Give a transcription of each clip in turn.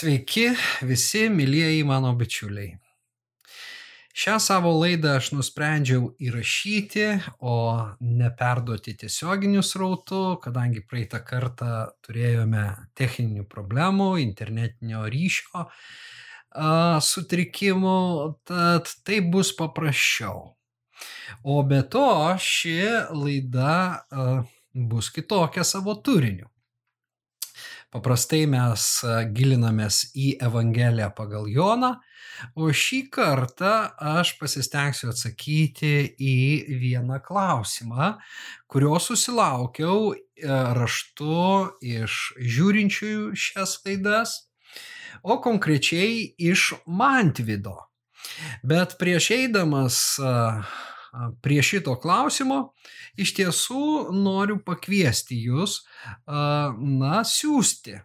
Sveiki visi mylieji mano bičiuliai. Šią savo laidą aš nusprendžiau įrašyti, o ne perduoti tiesioginiu srautu, kadangi praeitą kartą turėjome techninių problemų, internetinio ryšio sutrikimų, tad tai bus paprasčiau. O be to ši laida bus kitokia savo turiniu. Paprastai mes gilinamės į Evangeliją pagal Joną, o šį kartą aš pasistengsiu atsakyti į vieną klausimą, kurio susilaukiau raštu iš žiūrinčiųjų šias laidas, o konkrečiai iš Mantvido. Bet prieš eidamas prie šito klausimo, iš tiesų noriu pakviesti jūs, na, siūsti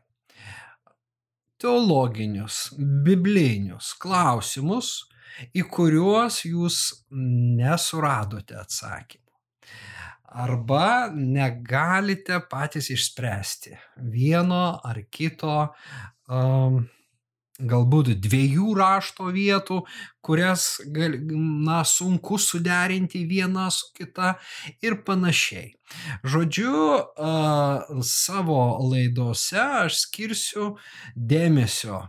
teologinius, biblinius klausimus, į kuriuos jūs nesuradote atsakymų. Arba negalite patys išspręsti vieno ar kito um, galbūt dviejų rašto vietų, kurias gal, na, sunku suderinti vieną su kita ir panašiai. Žodžiu, savo laidose aš skirsiu dėmesio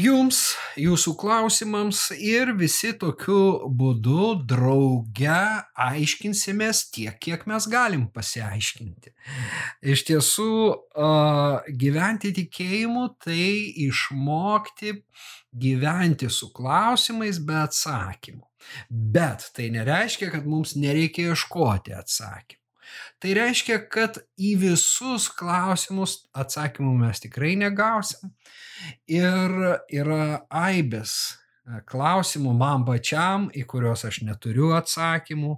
jums, jūsų klausimams ir visi tokiu būdu drauge aiškinsimės tiek, kiek mes galim pasiaiškinti. Iš tiesų, gyventi tikėjimu tai išmokti gyventi su klausimais be atsakymų. Bet tai nereiškia, kad mums nereikia ieškoti atsakymų. Tai reiškia, kad į visus klausimus atsakymų mes tikrai negausim. Ir yra aibės e, klausimų man pačiam, į kuriuos aš neturiu atsakymų.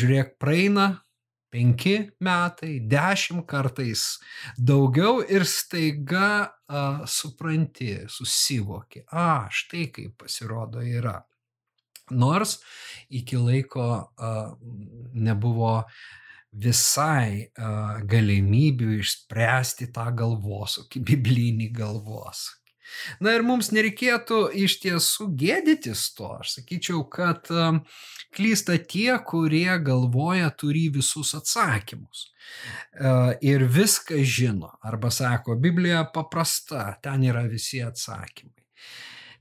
Žiūrėk, praeina penki metai, dešimt kartais daugiau ir staiga a, supranti, susivoki, a, štai kaip pasirodo yra. Nors iki laiko a, nebuvo visai a, galimybių išspręsti tą galvosūkį, biblinį galvosūkį. Na ir mums nereikėtų iš tiesų gėdytis to. Aš sakyčiau, kad klysta tie, kurie galvoja turi visus atsakymus. Ir viską žino. Arba sako, Biblija paprasta, ten yra visi atsakymai.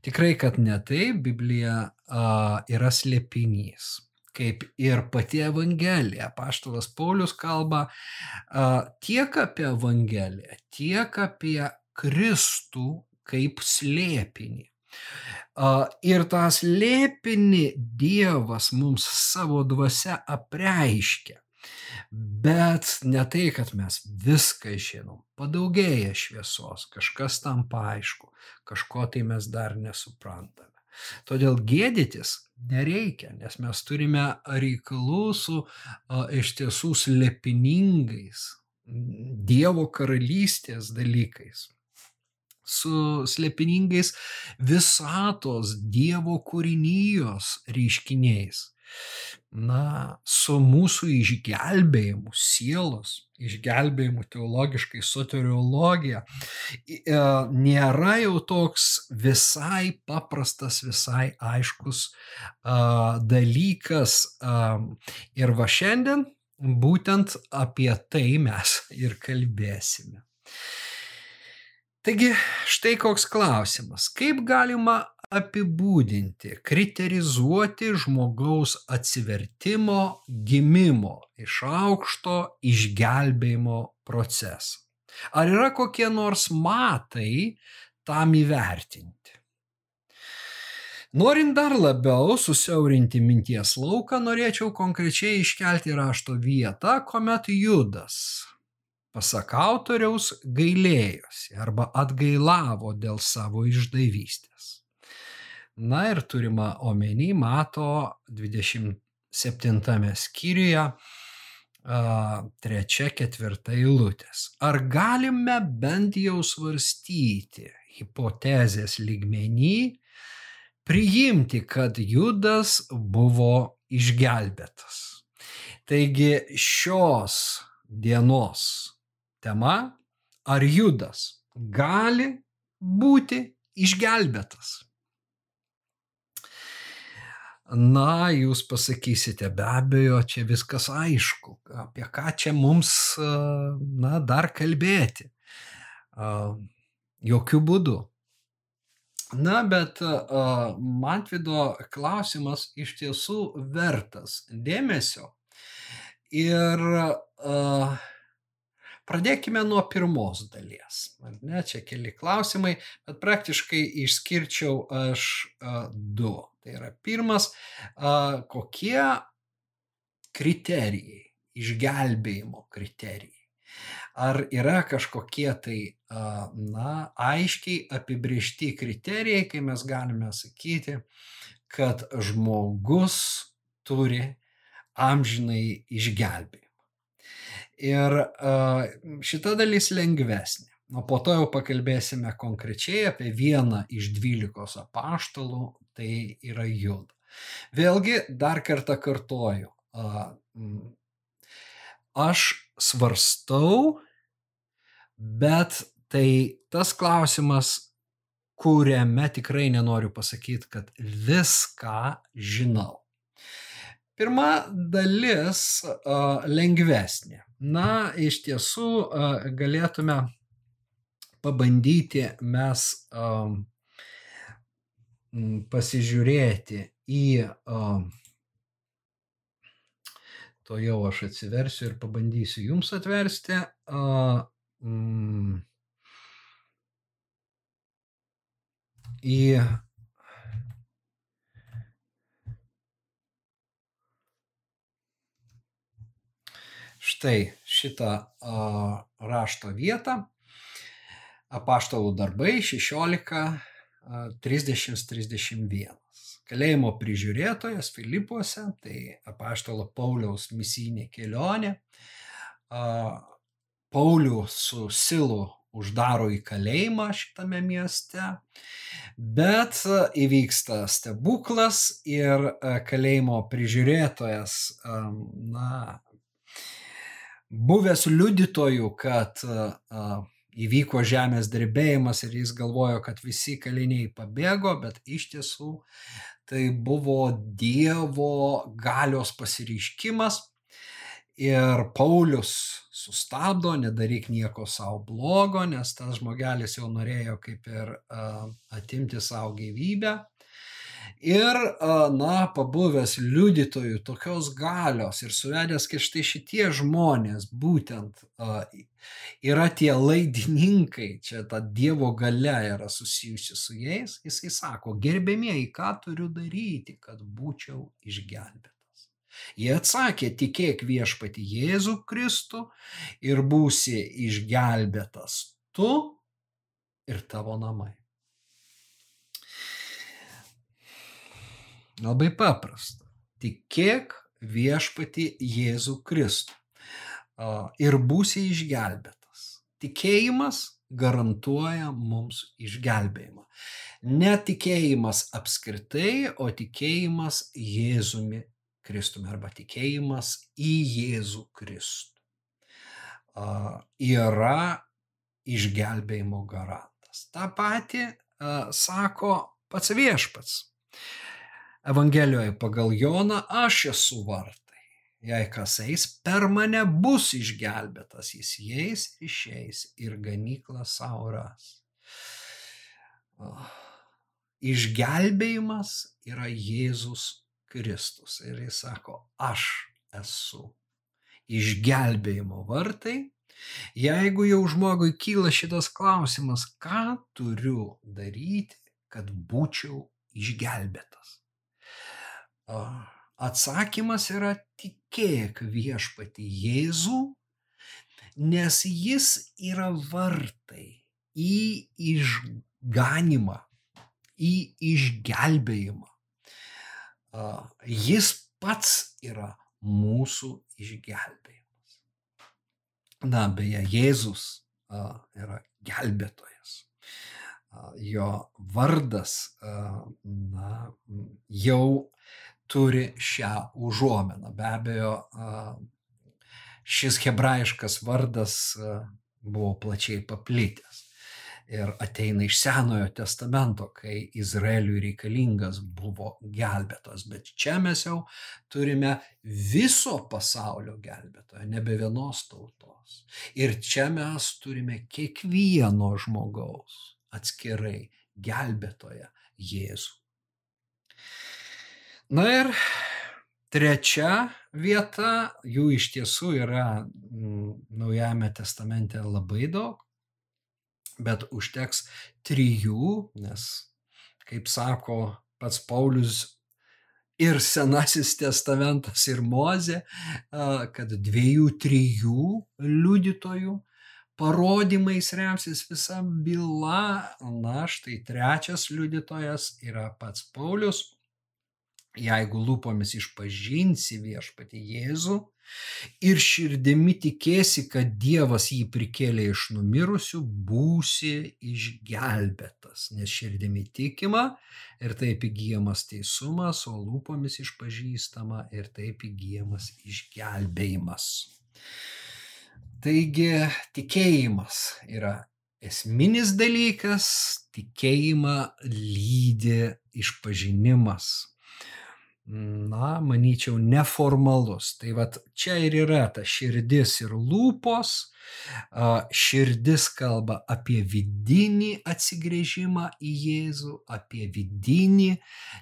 Tikrai, kad ne taip, Biblija a, yra slėpinys kaip ir pati Evangelija. Paštalas Paulius kalba a, tiek apie Evangeliją, tiek apie Kristų kaip slėpinį. Ir tą slėpinį Dievas mums savo dvasia apreiškia. Bet ne tai, kad mes viską žinom, padaugėja šviesos, kažkas tam paaišku, kažko tai mes dar nesuprantame. Todėl gėdytis nereikia, nes mes turime reikalų su iš tiesų slėpiningais Dievo karalystės dalykais. Su slėpiningais visatos Dievo kūrinijos reiškiniais na, su mūsų išgelbėjimu, sielos išgelbėjimu teologiškai, soteriologija, e, nėra jau toks visai paprastas, visai aiškus dalykas. Ir va šiandien būtent apie tai mes ir kalbėsime. Taigi, štai koks klausimas. Kaip galima apibūdinti, kriterizuoti žmogaus atsivertimo, gimimo iš aukšto išgelbėjimo procesą. Ar yra kokie nors matai tam įvertinti? Norint dar labiau susiaurinti minties lauką, norėčiau konkrečiai iškelti rašto vietą, kuomet Judas, pasak autoriaus, gailėjosi arba atgailavo dėl savo išdavystės. Na ir turima omeny mato 27 skyriuje trečia, ketvirta eilutės. Ar galime bent jau svarstyti hipotezės lygmenį, priimti, kad Judas buvo išgelbėtas. Taigi šios dienos tema ar Judas gali būti išgelbėtas? Na, jūs pasakysite, be abejo, čia viskas aišku, apie ką čia mums, na, dar kalbėti. Jokių būdų. Na, bet Matvido klausimas iš tiesų vertas dėmesio. Ir pradėkime nuo pirmos dalies. Ne, čia keli klausimai, bet praktiškai išskirčiau aš du. Tai yra pirmas, kokie kriterijai, išgelbėjimo kriterijai. Ar yra kažkokie tai, na, aiškiai apibriešti kriterijai, kai mes galime sakyti, kad žmogus turi amžinai išgelbėjimą. Ir šita dalis lengvesnė. O po to jau pakalbėsime konkrečiai apie vieną iš dvylikos apaštalų, tai yra Juda. Vėlgi, dar kartą kartoju, aš svarstau, bet tai tas klausimas, kuriame tikrai nenoriu pasakyti, kad viską žinau. Pirma dalis lengvesnė. Na, iš tiesų galėtume pabandyti mes uh, pasižiūrėti į uh, to jau aš atsiversiu ir pabandysiu jums atversti. Uh, mm, į štai šitą uh, rašto vietą. Apaštalų darbai 16, uh, 30, 31 kalėjimo prižiūrėtojas Filipuose, tai apaštalo Pauliaus misijinė kelionė. Paulių su Silu uždaro į kalėjimą šitame mieste, bet įvyksta stebuklas ir kalėjimo prižiūrėtojas, na, buvęs liudytojų, kad įvyko žemės drebėjimas ir jis galvojo, kad visi kaliniai pabėgo, bet iš tiesų tai buvo Dievo galios pasireiškimas. Ir Paulius sustabdo, nedaryk nieko savo blogo, nes tas žmogelis jau norėjo kaip ir uh, atimti savo gyvybę. Ir, na, pabuvęs liudytojų tokios galios ir suvedęs, kad štai šitie žmonės būtent yra tie laidininkai, čia ta Dievo gale yra susijusi su jais, jisai sako, gerbėmieji, ką turiu daryti, kad būčiau išgelbėtas. Jie atsakė, tikėk viešpati Jėzų Kristų ir būsi išgelbėtas tu ir tavo namai. Labai paprasta. Tikėk viešpati Jėzų Kristų ir būsi išgelbėtas. Tikėjimas garantuoja mums išgelbėjimą. Ne tikėjimas apskritai, o tikėjimas Jėzumi Kristumi arba tikėjimas į Jėzų Kristų yra išgelbėjimo garantas. Ta pati sako pats viešpats. Evangelijoje pagal Joną aš esu vartai. Jei kas eis per mane bus išgelbėtas, jis įeis, išeis ir ganyklą savo ras. Oh. Išgelbėjimas yra Jėzus Kristus. Ir jis sako, aš esu. Išgelbėjimo vartai. Jeigu jau žmogui kyla šitas klausimas, ką turiu daryti, kad būčiau išgelbėtas? Atsakymas yra tikėk viešpati Jėzų, nes jis yra vartai į išganimą, į išgelbėjimą. Jis pats yra mūsų išgelbėjimas. Na, beje, Jėzus yra gelbėtojas. Jo vardas na, jau turi šią užuomeną. Be abejo, šis hebrajiškas vardas buvo plačiai paplitęs. Ir ateina iš Senojo testamento, kai Izraeliui reikalingas buvo gelbėtos. Bet čia mes jau turime viso pasaulio gelbėtoją, nebe vienos tautos. Ir čia mes turime kiekvieno žmogaus atskirai gelbėtoją Jėzų. Na ir trečia vieta, jų iš tiesų yra Naujame testamente labai daug, bet užteks trijų, nes, kaip sako pats Paulius, ir Senasis testamentas, ir Mozė, kad dviejų, trijų liudytojų parodymais remsis visa byla. Na, štai trečias liudytojas yra pats Paulius. Jeigu lūpomis išpažinsi viešpati Jėzų ir širdimi tikėsi, kad Dievas jį prikėlė iš numirusių, būsi išgelbėtas, nes širdimi tikima ir taip įgyjamas teisumas, o lūpomis išpažįstama ir taip įgyjamas išgelbėjimas. Taigi tikėjimas yra esminis dalykas, tikėjimą lydi išpažinimas na, manyčiau, neformalus. Tai vad čia ir yra ta širdis ir lūpos. Širdis kalba apie vidinį atsigrėžimą į Jėzų, apie vidinį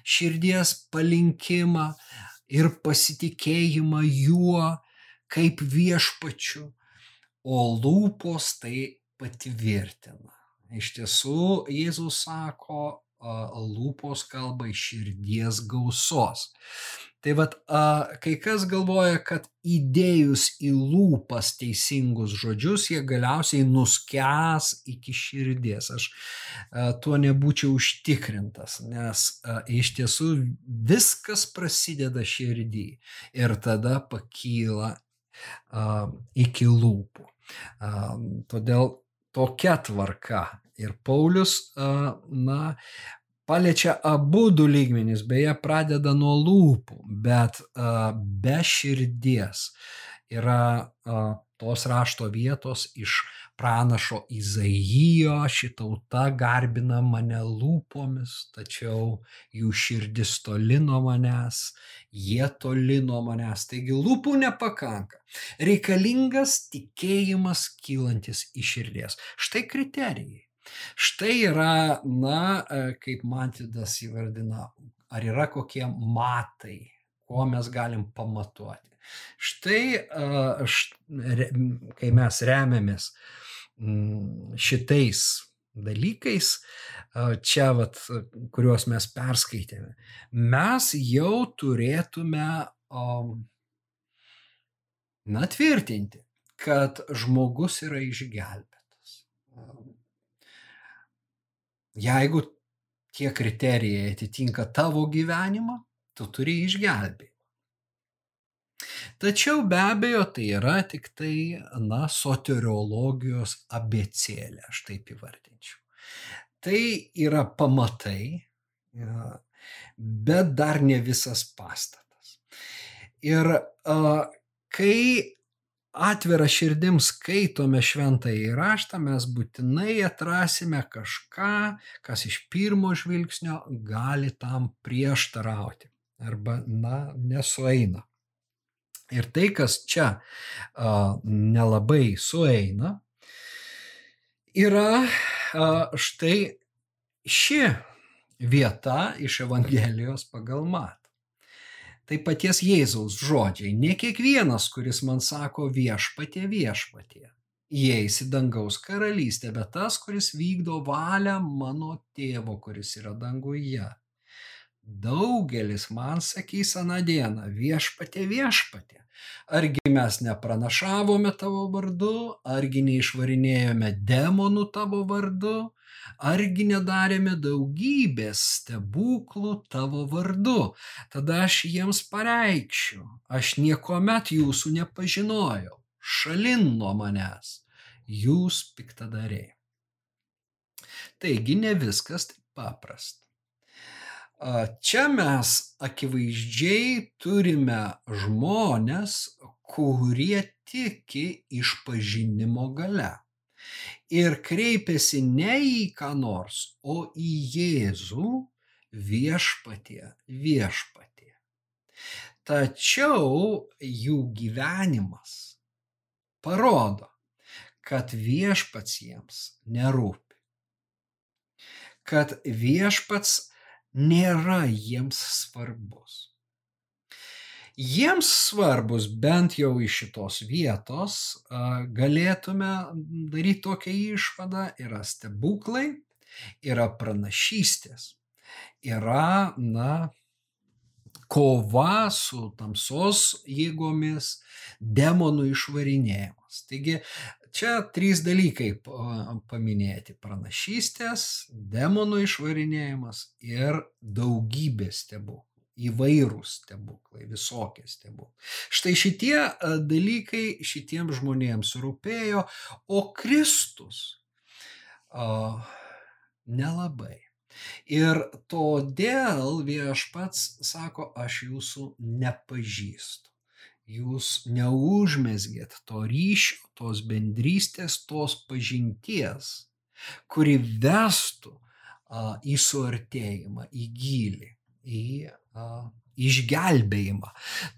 širdies palinkimą ir pasitikėjimą juo kaip viešpačiu, o lūpos tai patvirtina. Iš tiesų, Jėzus sako, lūpos kalba iš širdies gausos. Tai vad, kai kas galvoja, kad įdėjus į lūpas teisingus žodžius, jie galiausiai nuskęs iki širdies. Aš tuo nebūčiau užtikrintas, nes iš tiesų viskas prasideda širdį ir tada pakyla iki lūpų. Todėl tokia tvarka Ir Paulius, na, paliečia abu du lygmenys, beje, pradeda nuo lūpų, bet be širdies yra tos rašto vietos iš pranašo Izaijo, ši tauta garbina mane lūpomis, tačiau jų širdis toli nuo manęs, jie toli nuo manęs, taigi lūpų nepakanka. Reikalingas tikėjimas kylantis iš širdies. Štai kriterijai. Štai yra, na, e, kaip Mantidas įvardina, ar yra kokie matai, ko mes galim pamatuoti. Štai, e, kai mes remiamės mm, šitais dalykais, e, čia, vat, kuriuos mes perskaitėme, mes jau turėtume, na, tvirtinti, kad žmogus yra išgelbėtas. Jeigu tie kriterijai atitinka tavo gyvenimą, tu turi išgelbėti. Tačiau be abejo tai yra tik tai, na, soteriologijos abecėlė, aš taip įvardinčiau. Tai yra pamatai, bet dar ne visas pastatas. Ir kai atvira širdim skaitome šventąjį raštą, mes būtinai atrasime kažką, kas iš pirmo žvilgsnio gali tam prieštarauti arba, na, nesueina. Ir tai, kas čia a, nelabai sueina, yra a, štai ši vieta iš Evangelijos pagal mat. Tai paties Jėzaus žodžiai. Ne kiekvienas, kuris man sako viešpatė, viešpatė, įeis į dangaus karalystę, bet tas, kuris vykdo valią mano tėvo, kuris yra danguje. Daugelis man sakys aną dieną, viešpatė, viešpatė. Argi mes nepranašavome tavo vardu, argi neišvarinėjome demonų tavo vardu, argi nedarėme daugybės stebuklų tavo vardu. Tada aš jiems pareikščiau, aš niekuomet jūsų nepažinojau, šalin nuo manęs, jūs piktadariai. Taigi ne viskas taip paprasta. Čia mes akivaizdžiai turime žmonės, kurie tiki išpažinimo gale. Ir kreipiasi ne į ką nors, o į Jėzų viešpatie, viešpatie. Tačiau jų gyvenimas parodo, kad viešpats jiems nerūpi. Kad viešpats nėra jiems svarbus. Jiems svarbus bent jau iš šitos vietos galėtume daryti tokią išvadą yra stebuklai, yra pranašystės, yra, na, kova su tamsos jėgomis, demonų išvarinėjimas. Taigi čia trys dalykai paminėti - pranašystės, demonų išvarinėjimas ir daugybė stebuklų. Įvairūs stebuklai, visokie stebuklai. Štai šitie dalykai šitiems žmonėms rūpėjo, o Kristus o, nelabai. Ir todėl viešpats sako, aš jūsų nepažįstu. Jūs neužmesgėt to ryšio, tos bendrystės, tos pažinties, kuri vestų a, į suartėjimą, į gilį, į išgelbėjimą.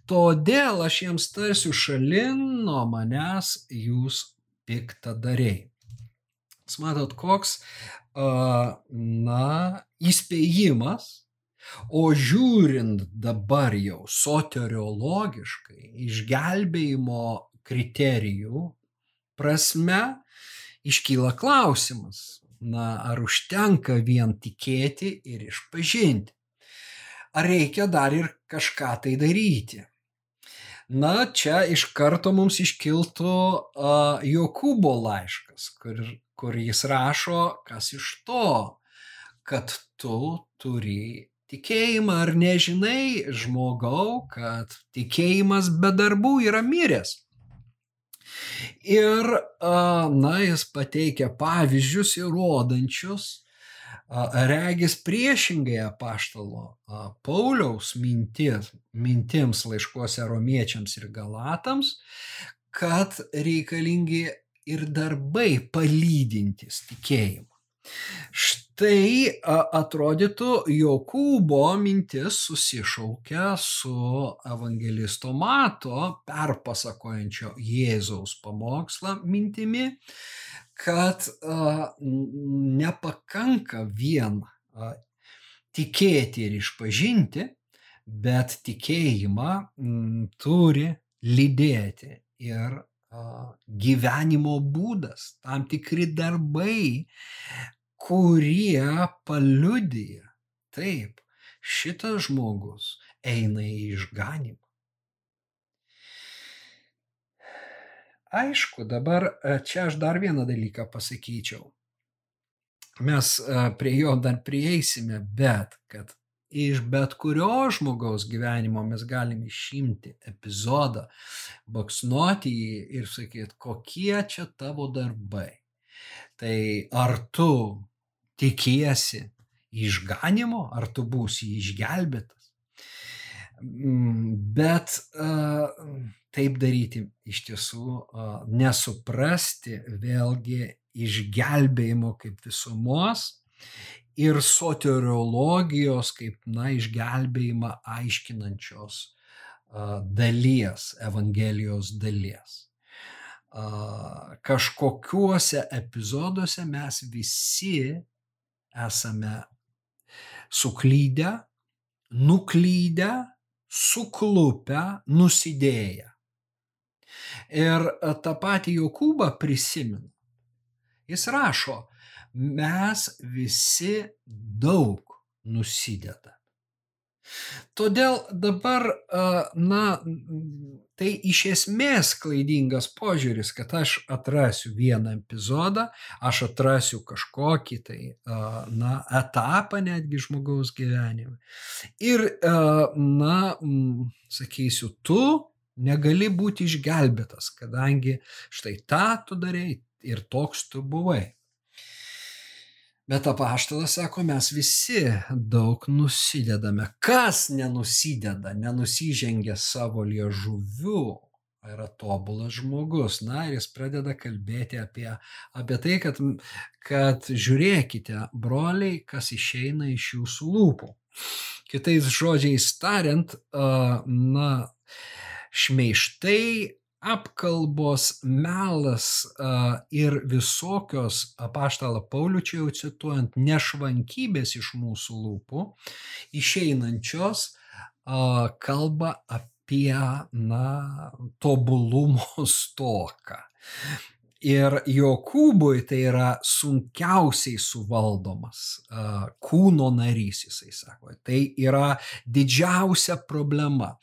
Todėl aš jiems tarsiu šalin nuo manęs jūs piktadariai. Jūs matot, koks na, įspėjimas, o žiūrint dabar jau soteriologiškai, išgelbėjimo kriterijų prasme, iškyla klausimas, na, ar užtenka vien tikėti ir išpažinti. Reikia dar ir kažką tai daryti? Na, čia iš karto mums iškiltų uh, Jokūbo laiškas, kur kur jis rašo, kas iš to, kad tu turi tikėjimą ar nežinai žmogau, kad tikėjimas be darbų yra miręs. Ir, na, jis pateikia pavyzdžius įrodančius, regis priešingai apaštalo Pauliaus mintis, mintims laiškuose romiečiams ir galatams, kad reikalingi ir darbai palydintys tikėjimą. Štai atrodytų, Jokūbo mintis susišaukia su evangelisto Mato perpasakojančio Jėzaus pamokslą mintimi, kad a, nepakanka vien a, tikėti ir išpažinti, bet tikėjimą m, turi lydėti ir gyvenimo būdas, tam tikri darbai, kurie paliudyja, taip, šitas žmogus eina į išganimą. Aišku, dabar e, čia aš dar vieną dalyką pasakyčiau. Mes e, prie jo dar prieisime, bet kad iš bet kurio žmogaus gyvenimo mes galim išimti epizodą, baksnuoti jį ir sakyti, kokie čia tavo darbai. Tai ar tu tikiesi išganimo, ar tu būsi išgelbėtas. Mm, bet taip daryti iš tiesų nesuprasti vėlgi išgelbėjimo kaip visumos ir soteriologijos kaip, na, išgelbėjimą aiškinančios dalies, Evangelijos dalies. Kažkokiuose epizoduose mes visi esame suklydę, nuklydę, suklupę, nusidėję. Ir tą patį Jokūbą prisimenu. Jis rašo, mes visi daug nusideda. Todėl dabar, na, tai iš esmės klaidingas požiūris, kad aš atrasiu vieną epizodą, aš atrasiu kažkokį tai, na, etapą netgi žmogaus gyvenime. Ir, na, sakysiu, tu negali būti išgelbėtas, kadangi štai tą tu darėjai ir toks tu buvai. Bet apaštalas sako, mes visi daug nusidedame. Kas nenusideda, nenusižengia savo liežuviu, yra tobulas žmogus. Na ir jis pradeda kalbėti apie, apie tai, kad, kad žiūrėkite, broliai, kas išeina iš jūsų lūpų. Kitais žodžiais tariant, na, šmeištai, apkalbos, melas ir visokios apaštalą Paulių čia jau cituojant, nešvankybės iš mūsų lūpų, išeinančios kalba apie na, tobulumo stoką. Ir Jokūbui tai yra sunkiausiai suvaldomas kūno narys, jisai sako. Tai yra didžiausia problema.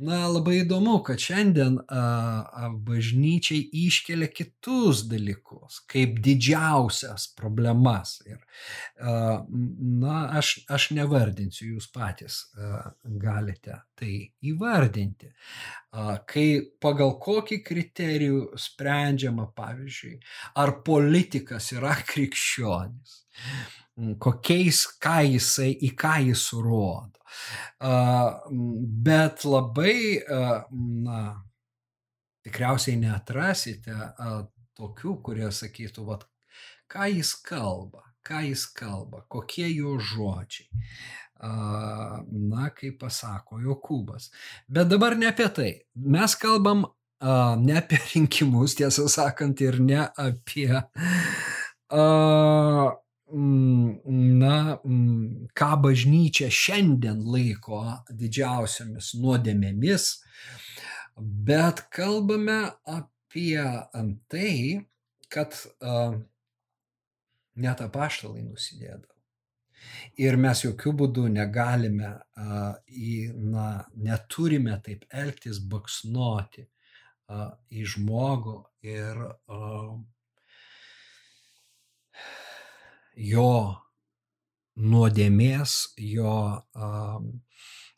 Na, labai įdomu, kad šiandien a, a, bažnyčiai iškelia kitus dalykus, kaip didžiausias problemas. Ir, a, na, aš, aš nevardinsiu, jūs patys a, galite tai įvardinti. A, kai pagal kokį kriterijų sprendžiama, pavyzdžiui, ar politikas yra krikščionis, kokiais, ką jisai, į ką jis rodo Bet labai, na, tikriausiai neatrasite tokių, kurie sakytų, vat, ką jis kalba, ką jis kalba, kokie jo žodžiai. Na, kaip pasako Jokūbas. Bet dabar ne apie tai. Mes kalbam ne apie rinkimus, tiesą sakant, ir ne apie Mm, na, mm, ką bažnyčia šiandien laiko didžiausiamis nuodėmėmis, bet kalbame apie tai, kad net apaštalai nusidėdavo. Ir mes jokių būdų negalime, na, neturime taip elgtis, baksnuoti uh, į žmogų ir uh, jo nuodėmės, jo uh,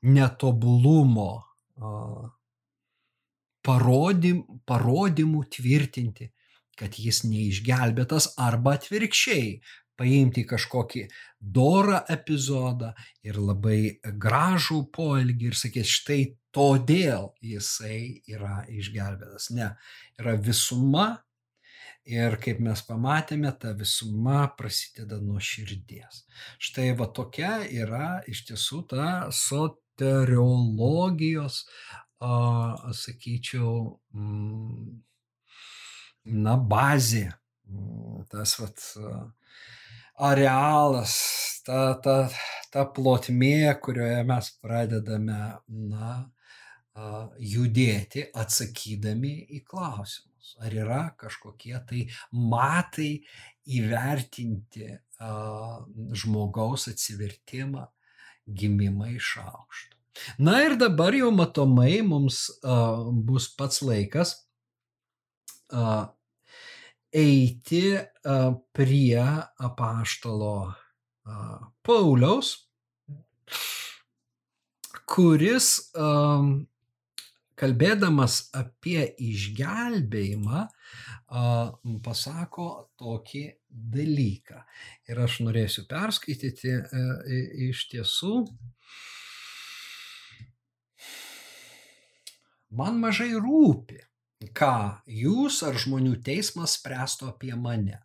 netobulumo uh, parodym, parodymų tvirtinti, kad jis neišgelbėtas arba atvirkščiai paimti kažkokį dorą epizodą ir labai gražų poelgį ir sakyti, štai todėl jisai yra išgelbėtas. Ne, yra visuma Ir kaip mes pamatėme, ta visuma prasideda nuo širdies. Štai va tokia yra iš tiesų ta soteriologijos, a, sakyčiau, m, na, bazė. Tas vat arealas, ta, ta, ta plotmė, kurioje mes pradedame, na, judėti atsakydami į klausimą ar yra kažkokie tai matai įvertinti žmogaus atsivertimą, gimimą iš aukšto. Na ir dabar jau matomai mums bus pats laikas eiti prie apaštalo Pauliaus, kuris a, kalbėdamas apie išgelbėjimą, pasako tokį dalyką. Ir aš norėsiu perskaityti e, iš tiesų. Man mažai rūpi, ką jūs ar žmonių teismas spręstų apie mane.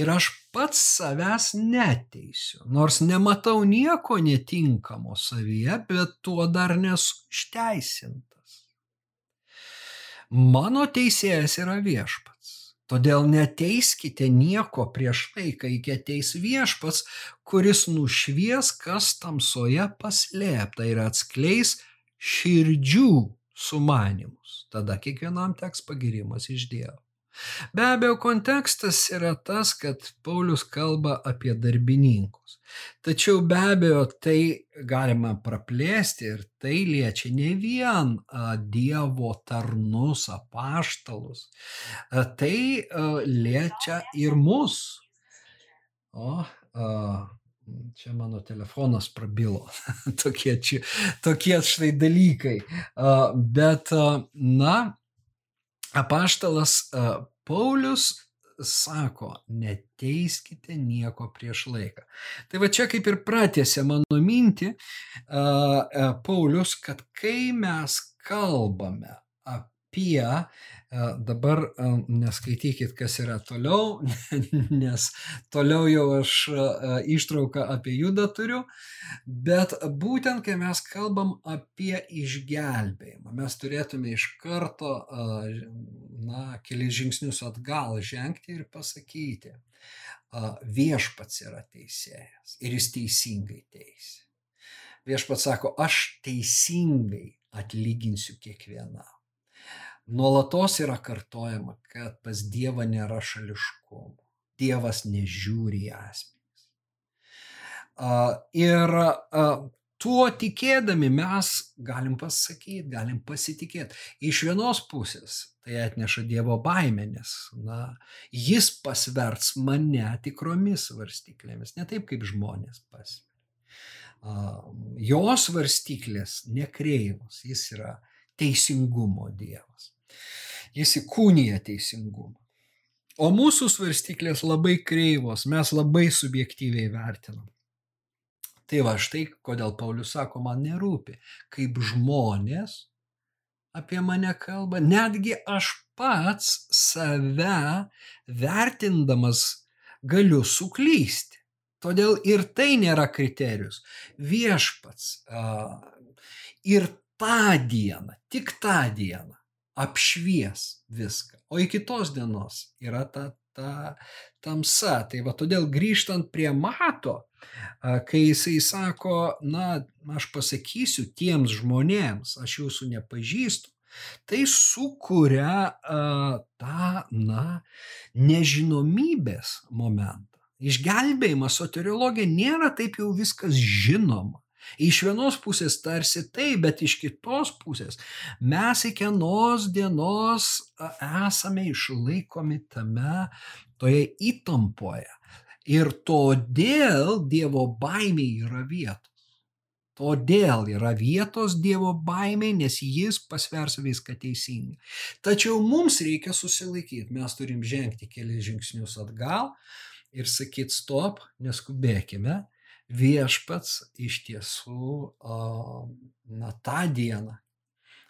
Ir aš pats savęs neteisiu, nors nematau nieko netinkamo savyje, bet tuo dar nesu išteisinta. Mano teisėjas yra viešpats. Todėl neteiskite nieko prieš tai, kai ateis viešpats, kuris nušvies, kas tamsoje paslėpta ir atskleis širdžių sumanimus. Tada kiekvienam teks pagirimas iš Dievo. Be abejo, kontekstas yra tas, kad Paulius kalba apie darbininkus. Tačiau be abejo, tai galima praplėsti ir tai liečia ne vien Dievo tarnus, apaštalus, tai liečia ir mus. O, čia mano telefonas prabilo, tokie, čia, tokie štai dalykai. Bet, na, apaštalas Paulius sako, neteiskite nieko prieš laiką. Tai va čia kaip ir pratėsi mano mintį Paulius, kad kai mes kalbame apie Dabar neskaitykit, kas yra toliau, nes toliau jau aš ištrauką apie judą turiu, bet būtent kai mes kalbam apie išgelbėjimą, mes turėtume iš karto, na, kelias žingsnius atgal žengti ir pasakyti, viešpats yra teisėjas ir jis teisingai teisė. Viešpats sako, aš teisingai atlyginsiu kiekvienam nuolatos yra kartojama, kad pas Dievą nėra šališkumo. Dievas nežiūri į asmenys. Ir tuo tikėdami mes galim pasakyti, galim pasitikėti. Iš vienos pusės tai atneša Dievo baimę, nes na, jis pasverts mane tikromis svarstyklėmis, ne taip kaip žmonės pasveria. Jos svarstyklės nekreivos, jis yra teisingumo Dievas. Jis įkūnija teisingumą. O mūsų svarstyklės labai kreivos, mes labai subjektyviai vertinam. Tai va štai, kodėl Paulius sako, man nerūpi, kaip žmonės apie mane kalba, netgi aš pats save vertindamas galiu suklysti. Todėl ir tai nėra kriterijus. Viešpats ir tą dieną, tik tą dieną apšvies viską. O iki tos dienos yra ta, ta tamsa. Tai va todėl grįžtant prie mato, kai jisai sako, na, aš pasakysiu tiems žmonėms, aš jūsų nepažįstu, tai sukuria uh, tą, na, nežinomybės momentą. Išgelbėjimas soteriologija nėra taip jau viskas žinoma. Iš vienos pusės tarsi tai, bet iš kitos pusės mes iki vienos dienos esame išlaikomi tame, toje įtampoje. Ir todėl Dievo baimė yra vietos. Todėl yra vietos Dievo baimiai, nes jis pasvers viską teisingai. Tačiau mums reikia susilaikyti, mes turim žengti kelias žingsnius atgal ir sakyti stop, neskubėkime viešpats iš tiesų, na, tą dieną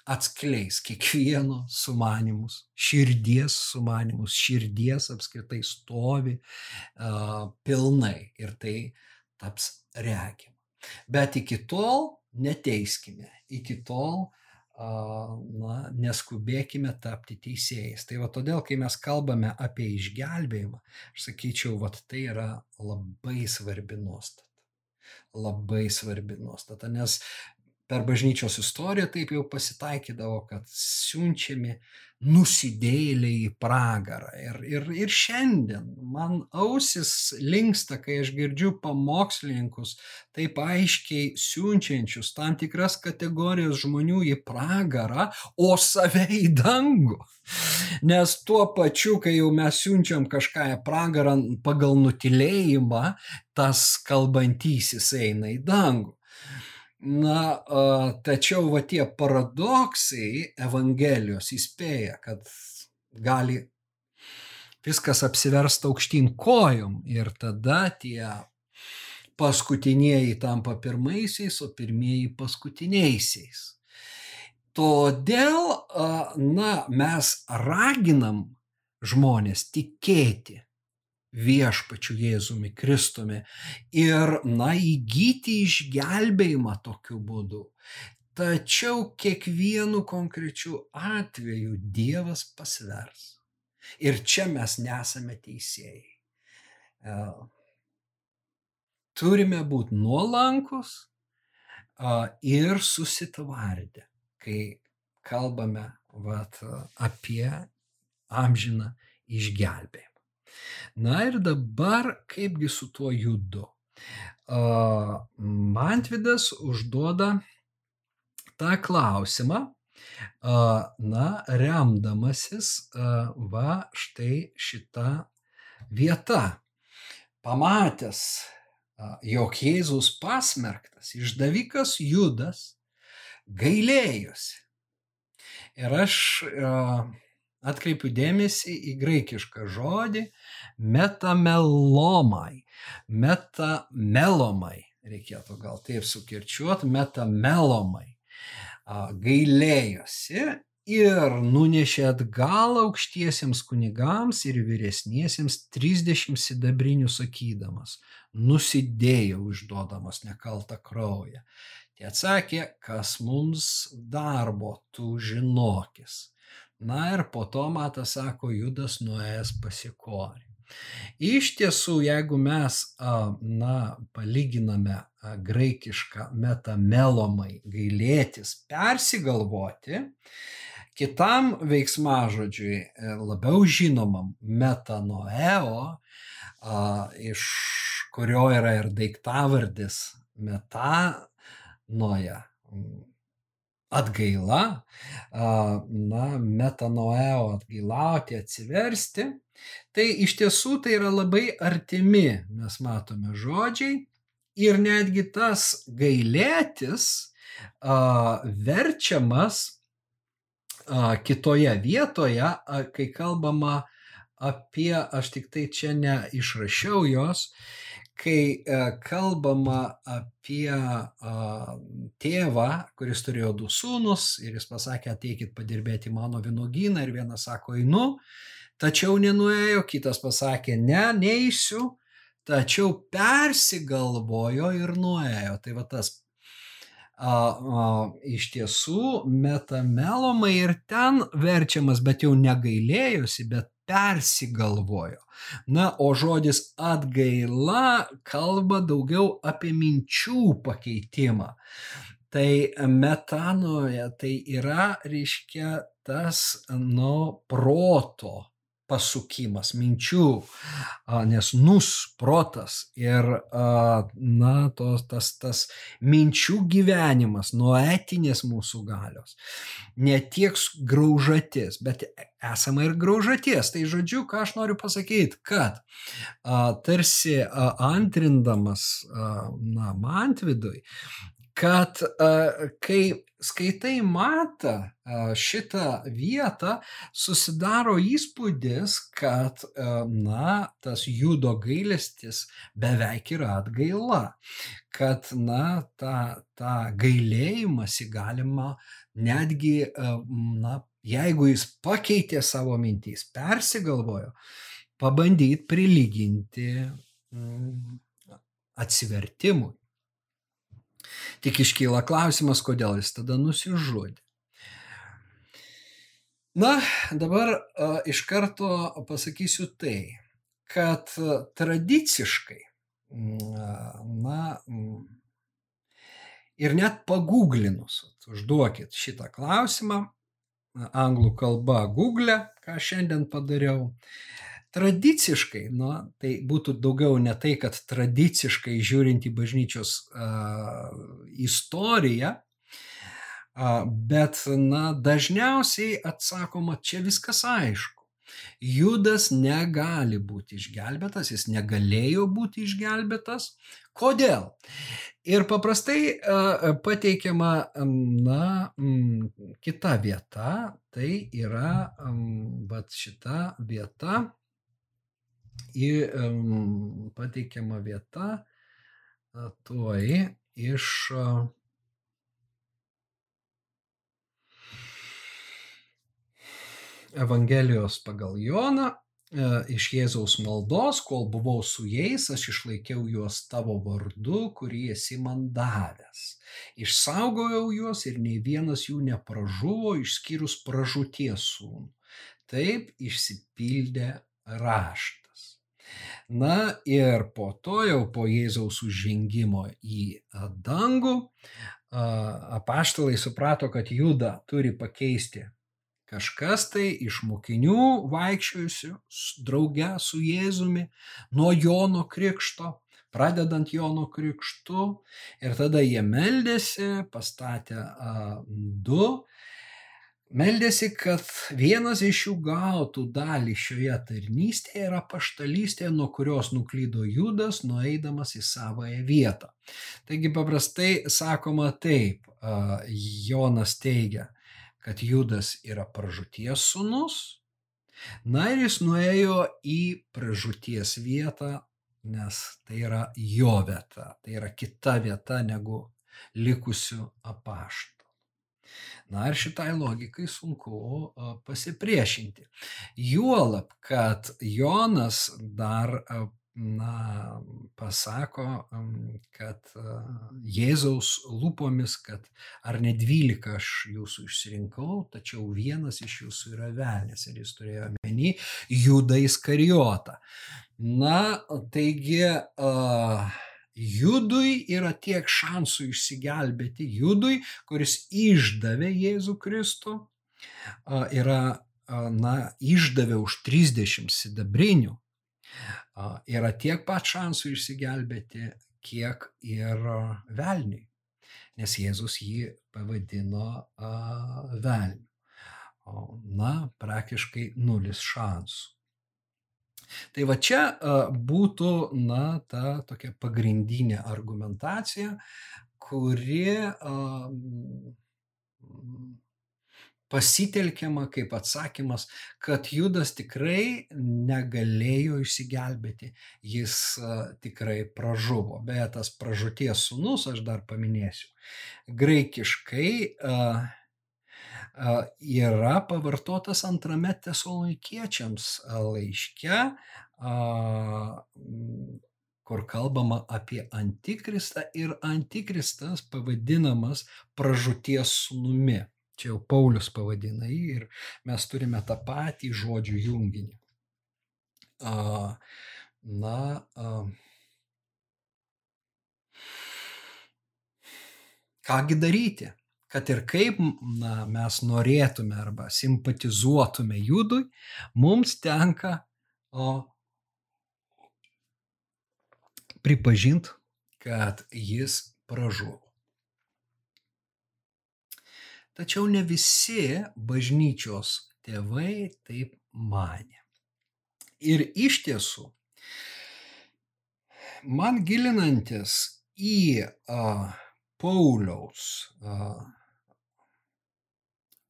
atskleis kiekvieno sumanimus, širdies sumanimus, širdies apskritai stovi uh, pilnai ir tai taps regima. Bet iki tol neteiskime, iki tol uh, na, neskubėkime tapti teisėjais. Tai va todėl, kai mes kalbame apie išgelbėjimą, aš sakyčiau, va tai yra labai svarbi nuostata labai svarbi nuostata, nes per bažnyčios istoriją taip jau pasitaikydavo, kad siunčiami nusidėliai į pragarą. Ir, ir, ir šiandien man ausis linksta, kai aš girdžiu pamokslininkus taip aiškiai siunčiančius tam tikras kategorijas žmonių į pragarą, o save į dangų. Nes tuo pačiu, kai jau mes siunčiam kažką į pragarą pagal nutilėjimą, tas kalbantysis eina į dangų. Na, tačiau va tie paradoksai Evangelijos įspėja, kad gali viskas apsiversta aukštyn kojom ir tada tie paskutinieji tampa pirmaisiais, o pirmieji paskutiniaisiais. Todėl, na, mes raginam žmonės tikėti viešpačiu Jėzumi Kristumi ir, na, įgyti išgelbėjimą tokiu būdu. Tačiau kiekvienu konkrečiu atveju Dievas pasvers. Ir čia mes nesame teisėjai. E, turime būti nuolankus ir susitvardę, kai kalbame vat, apie amžiną išgelbėjimą. Na ir dabar kaipgi su tuo judu? Mantvidas užduoda tą klausimą, na, remdamasis va štai šitą vietą. Pamatęs, jog Jėzus pasmerktas, išdavikas Judas gailėjosi. Ir aš atkreipiu dėmesį į graikišką žodį metamelomai. Metamelomai, reikėtų gal taip sukirčiuoti, metamelomai. Gailėjosi ir nunešė atgal aukštiesiems kunigams ir vyresniesiems 30 sidabrinių sakydamas, nusidėjau išduodamas nekaltą kraują. Tie atsakė, kas mums darbo, tu žinokis. Na ir po to Matas sako, Judas nuėjęs pasikorė. Iš tiesų, jeigu mes, na, palyginame graikišką metamelomai gailėtis, persigalvoti, kitam veiksmažodžiui e, labiau žinomam metanoeo, iš kurio yra ir daiktavardis metanoja, atgaila, na, metanoeo atgailauti, atsiversti, tai iš tiesų tai yra labai artimi, mes matome žodžiai. Ir netgi tas gailėtis verčiamas kitoje vietoje, kai kalbama apie, aš tik tai čia neišrašiau jos, kai e, kalbama apie tėvą, kuris turėjo du sūnus ir jis pasakė, ateikit padirbėti mano vynogyną ir vienas sako, einu, tačiau nenuėjo, kitas pasakė, ne, neįsiu, tačiau persigalvojo ir nuėjo. Tai va tas a, a, iš tiesų metamelomai ir ten verčiamas, bet jau negailėjosi, bet persigalvojo. Na, o žodis atgaila kalba daugiau apie minčių pakeitimą. Tai metanoje tai yra, reiškia, tas, nu, proto pasukimas minčių, nes nus protas ir, na, tos, tas, tas minčių gyvenimas nuo etinės mūsų galios. Ne tiek graužatis, bet esama ir graužaties. Tai žodžiu, ką aš noriu pasakyti, kad tarsi antrindamas, na, Mantvidui, kad kai skaitai matą šitą vietą, susidaro įspūdis, kad, na, tas judo gailestis beveik yra atgaila, kad, na, tą, tą gailėjimąsi galima netgi, na, jeigu jis pakeitė savo mintys, persigalvojo, pabandyti prilyginti mm, atsivertimui. Tik iškyla klausimas, kodėl jis tada nusižudė. Na, dabar a, iš karto pasakysiu tai, kad tradiciškai, na, ir net paguglinus, užduokit šitą klausimą, anglų kalba Google, ką šiandien padariau, tradiciškai, nu, tai būtų daugiau ne tai, kad tradiciškai žiūrint į bažnyčios uh, istoriją, uh, bet, na, dažniausiai atsakoma, čia viskas aišku. Judas negali būti išgelbėtas, jis negalėjo būti išgelbėtas. Kodėl? Ir paprastai uh, pateikiama, na, um, kita vieta, tai yra, um, šita vieta, į um, pateikiama vieta tuoj iš Evangelijos pagal Joną, iš Jėzaus maldos, kol buvau su jais, aš išlaikiau juos tavo vardu, kurį esi man davęs. Išsaugojau juos ir nei vienas jų nepražuvo, išskyrus pražūties sūnų. Taip išsipildė raštas. Na ir po to jau po Jėzaus užžengimo į dangų, apaštalai suprato, kad juda turi pakeisti kažkas tai iš mokinių vaikščiojusių drauge su Jėzumi nuo Jono krikšto, pradedant Jono krikštu. Ir tada jie meldėsi, pastatė a, du Meldėsi, kad vienas iš jų gautų dalį šioje tarnystėje yra paštalystė, nuo kurios nuklydo Judas, nueidamas į savąją vietą. Taigi paprastai sakoma taip, Jonas teigia, kad Judas yra pražūties sunus, na ir jis nuėjo į pražūties vietą, nes tai yra jo vieta, tai yra kita vieta negu likusių apaštų. Na ir šitai logikai sunku pasipriešinti. Juolab, kad Jonas dar na, pasako, kad Jėzaus lūpomis, kad ar ne dvylika aš jūsų išsirinkau, tačiau vienas iš jūsų yra velnės ir jis turėjo menį Judą Iskarijotą. Na, taigi, uh, Judui yra tiek šansų išsigelbėti, Judui, kuris išdavė Jėzų Kristų, yra, na, išdavė už 30 sidabrinių, yra tiek pat šansų išsigelbėti, kiek ir velniui, nes Jėzus jį pavadino velniu. Na, praktiškai nulis šansų. Tai va čia būtų, na, ta tokia pagrindinė argumentacija, kuri pasitelkiama kaip atsakymas, kad Judas tikrai negalėjo išsigelbėti, jis tikrai pražuvo. Beje, tas pražūties sunus, aš dar paminėsiu, graikiškai yra pavartotas antrame tesalonikiečiams laiške, kur kalbama apie antikristą ir antikristas pavadinamas pražūties sunumi. Čia jau Paulius pavadina jį ir mes turime tą patį žodžių junginį. Na, kągi daryti? Kad ir kaip na, mes norėtume arba simpatizuotume judui, mums tenka o, pripažinti, kad jis pražuvo. Tačiau ne visi bažnyčios tėvai taip mane. Ir iš tiesų, man gilinantis į a, Pauliaus a,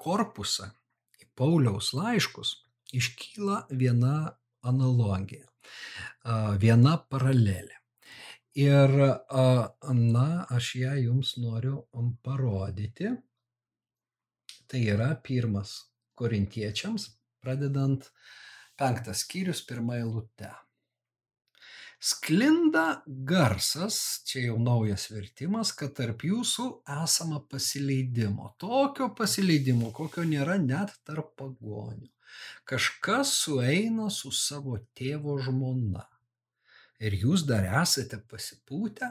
korpusą, į Pauliaus laiškus, iškyla viena analogija, viena paralelė. Ir, na, aš ją jums noriu parodyti. Tai yra pirmas korintiečiams, pradedant penktas skyrius, pirmą eilutę. Sklinda garsas, čia jau naujas vertimas, kad tarp jūsų esama pasileidimo. Tokio pasileidimo, kokio nėra net tarp pagonių. Kažkas sueina su savo tėvo žmona. Ir jūs dar esate pasipūtę?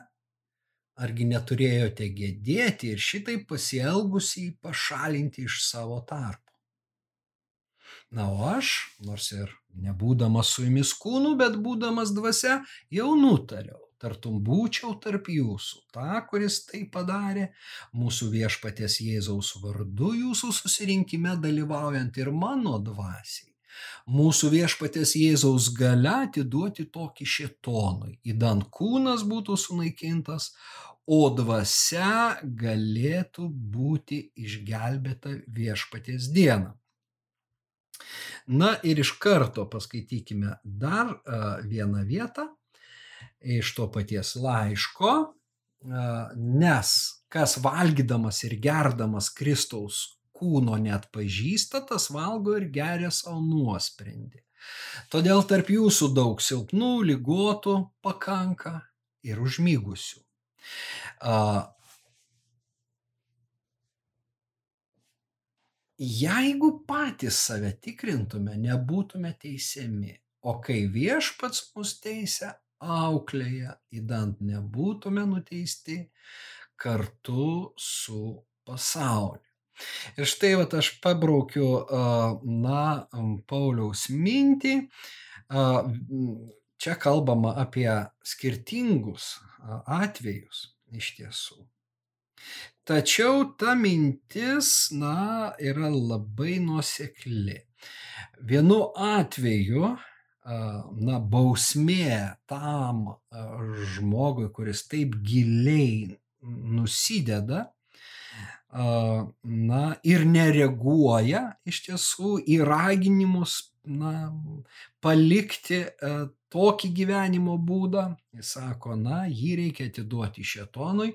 Argi neturėjote gėdėti ir šitai pasielgusiai pašalinti iš savo tarpo? Na, o aš, nors ir nebūdamas su jumis kūnu, bet būdamas dvasia, jau nutariau, tartum būčiau tarp jūsų, tą, kuris tai padarė, mūsų viešpaties Jėzaus vardu jūsų susirinkime dalyvaujant ir mano dvasiai. Mūsų viešpatės Jėzaus gale atiduoti tokį šetonui, įdant kūnas būtų sunaikintas, o dvasia galėtų būti išgelbėta viešpatės dieną. Na ir iš karto paskaitykime dar vieną vietą iš to paties laiško, nes kas valgydamas ir gerdamas Kristaus kūno net pažįsta, tas valgo ir geria savo nuosprendį. Todėl tarp jūsų daug silpnų, lygotų pakanka ir užmygusių. Jeigu patys save tikrintume, nebūtume teisiami, o kai viešpats mus teisia, auklėja, įdant nebūtume nuteisti kartu su pasauliu. Ir štai vat, aš pabraukiu, na, Pauliaus mintį. Čia kalbama apie skirtingus atvejus iš tiesų. Tačiau ta mintis, na, yra labai nuosekli. Vienu atveju, na, bausmė tam žmogui, kuris taip giliai nusideda, na, ir nereaguoja iš tiesų į raginimus, na, palikti tokį gyvenimo būdą, Jis sako, na, jį reikia atiduoti šetonui,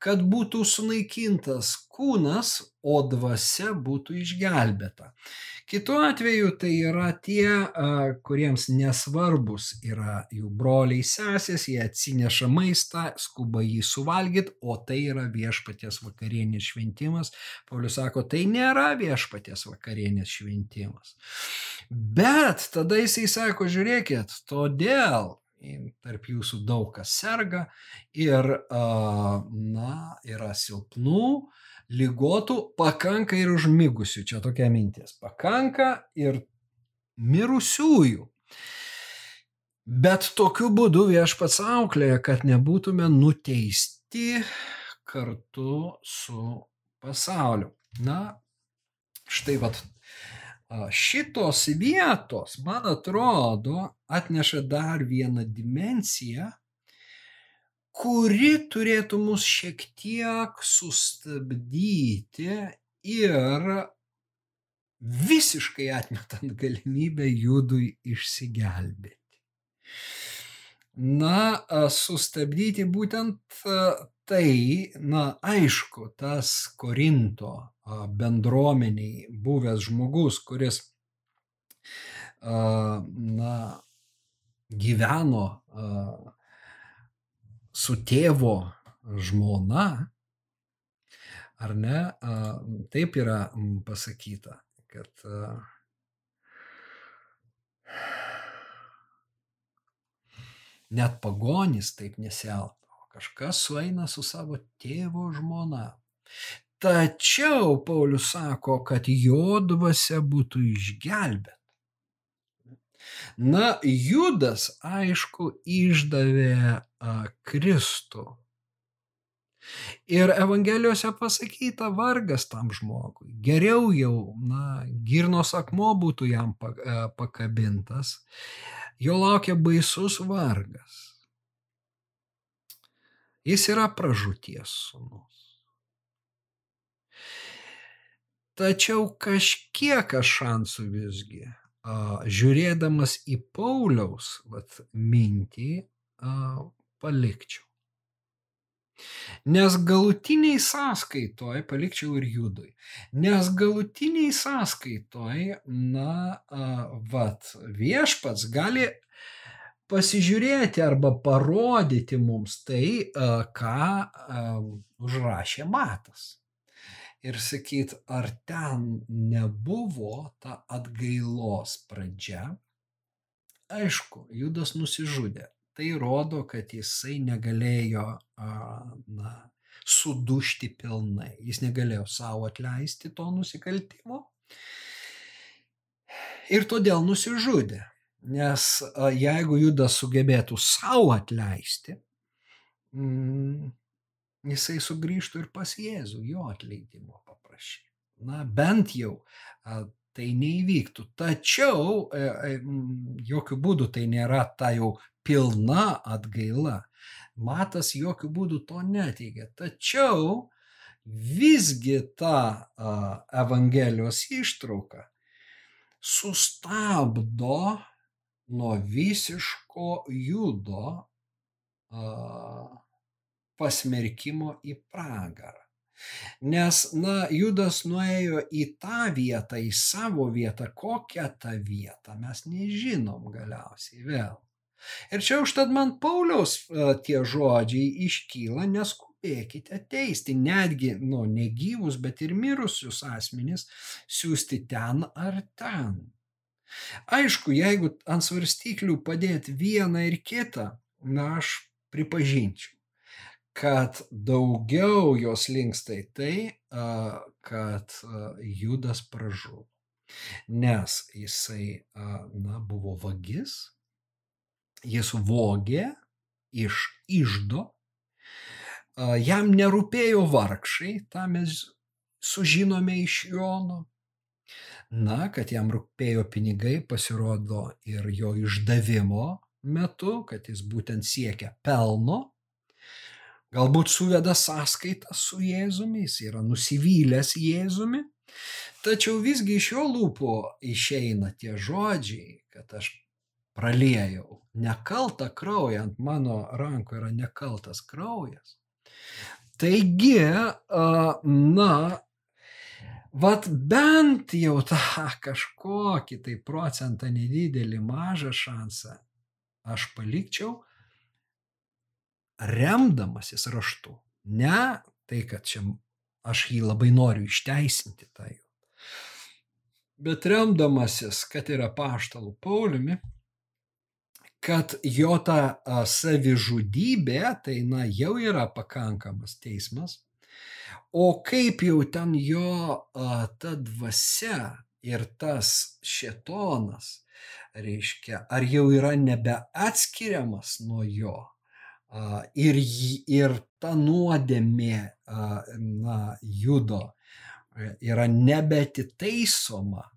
kad būtų sunaikintas kūnas, o dvasia būtų išgelbėta. Kitu atveju tai yra tie, kuriems nesvarbus yra jų broliai sesės, jie atsineša maistą, skuba jį suvalgyti, o tai yra viešpaties vakarienės šventimas. Paulius sako, tai nėra viešpaties vakarienės šventimas. Bet tada jisai sako, žiūrėkit, todėl tarp jūsų daug kas serga ir, na, yra silpnų, lygotų, pakanka ir užmigusių, čia tokia mintis, pakanka ir mirusiųjų. Bet tokiu būdu viešpats auklėja, kad nebūtume nuteisti kartu su pasauliu. Na, štai vad šitos vietos, man atrodo, atneša dar vieną dimenciją, kuri turėtų mus šiek tiek sustabdyti ir visiškai atmetant galimybę judui išsigelbėti. Na, sustabdyti būtent tai, na, aišku, tas Korinto bendruomeniai buvęs žmogus, kuris, na, gyveno su tėvo žmona, ar ne, taip yra pasakyta, kad net pagonys taip nesielgdavo. Kažkas sueina su savo tėvo žmona. Tačiau Paulius sako, kad jo dvasia būtų išgelbėta. Na, Judas, aišku, išdavė a, Kristų. Ir Evangelijose pasakyta vargas tam žmogui. Geriau jau, na, girnos akmo būtų jam pakabintas. Jo laukia baisus vargas. Jis yra pražūties sunus. Tačiau kažkiek aš šansų visgi žiūrėdamas į Pauliaus vat, mintį, palikčiau. Nes galutiniai sąskaitoj, palikčiau ir judui, nes galutiniai sąskaitoj, na, vat, viešpats gali pasižiūrėti arba parodyti mums tai, ką užrašė Matas ir sakyt, ar ten nebuvo ta atgailos pradžia. Aišku, Judas nusižudė. Tai rodo, kad jisai negalėjo na, sudušti pilnai. Jis negalėjo savo atleisti to nusikaltimo. Ir todėl nusižudė. Nes jeigu Judas sugebėtų savo atleisti, mm, jisai sugrįžtų ir pas Jėzų, jo atleidimo paprašytų. Na, bent jau tai neįvyktų. Tačiau e, e, jokių būdų tai nėra ta jau pilna atgaila. Matas jokių būdų to neteigia. Tačiau visgi ta Evangelijos ištrauka sustabdo nuo visiško judo pasmerkimo į pragarą. Nes, na, Judas nuėjo į tą vietą, į savo vietą, kokią tą vietą mes nežinom galiausiai vėl. Ir čia užtat man Pauliaus tie žodžiai iškyla, neskubėkite teisti, netgi, nu, negyvus, bet ir mirusius asmenys siūsti ten ar ten. Aišku, jeigu ant svarstyklių padėti vieną ir kitą, na, aš pripažinčiau kad daugiau jos linksta į tai, kad Judas pražuvo. Nes jisai, na, buvo vagis, jis vogė iš išdo, jam nerūpėjo vargšai, tą mes sužinome iš Jono. Na, kad jam rūpėjo pinigai, pasirodo ir jo išdavimo metu, kad jis būtent siekia pelno Galbūt suveda sąskaitą su Jėzumi, jis yra nusivylęs Jėzumi, tačiau visgi iš jo lūpų išeina tie žodžiai, kad aš praliejau nekaltą kraują, ant mano rankų yra nekaltas kraujas. Taigi, na, vat bent jau tą kažkokį tai procentą nedidelį mažą šansą aš palikčiau remdamasis raštu. Ne tai, kad čia aš jį labai noriu išteisinti jau. Bet remdamasis, kad yra paštalų Pauliumi, kad jo ta savižudybė, tai na, jau yra pakankamas teismas, o kaip jau ten jo a, ta dvasia ir tas šetonas, reiškia, ar jau yra nebeatskiriamas nuo jo, ir, ir ta nuodėmė, na, judo, yra nebetitaisoma,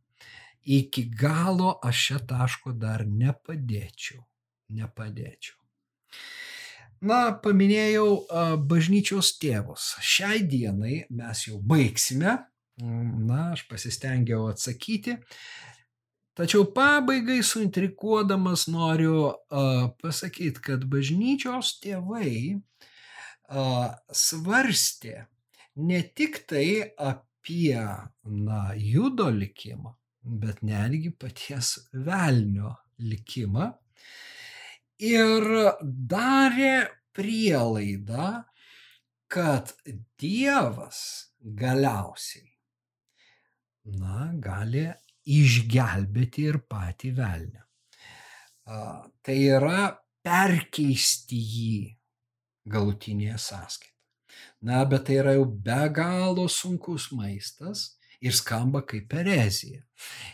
iki galo aš šią taško dar nepadėčiau nepadėčiau. Na, paminėjau bažnyčios tėvus. Šiai dienai mes jau baigsime. Na, aš pasistengiau atsakyti. Tačiau pabaigai suintrikuodamas noriu uh, pasakyti, kad bažnyčios tėvai uh, svarstė ne tik tai apie na, judo likimą, bet netgi paties velnio likimą ir darė prielaidą, kad Dievas galiausiai, na, gali išgelbėti ir patį velnę. Tai yra perkeisti jį galutinėje sąskaitoje. Na, bet tai yra jau be galo sunkus maistas ir skamba kaip erezija.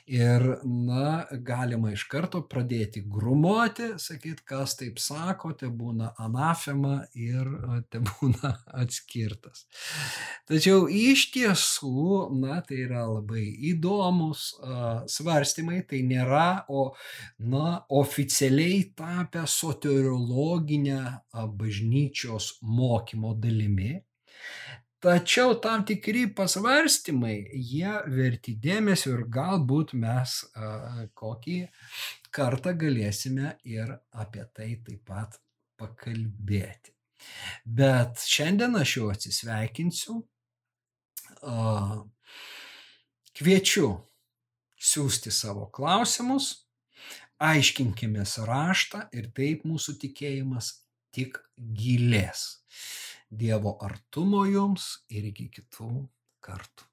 Ir, na, galima iš karto pradėti grumoti, sakyti, kas taip sako, te būna anafema ir te būna atskirtas. Tačiau iš tiesų, na, tai yra labai įdomus uh, svarstymai, tai nėra, o, na, oficialiai tapę soteriologinę uh, bažnyčios mokymo dalimi. Tačiau tam tikri pasvarstymai, jie verti dėmesio ir galbūt mes a, kokį kartą galėsime ir apie tai taip pat pakalbėti. Bet šiandien aš jau atsisveikinsiu. A, kviečiu siūsti savo klausimus, aiškinkime raštą ir taip mūsų tikėjimas tik gilės. Dievo artumo jums ir iki kitų kartų.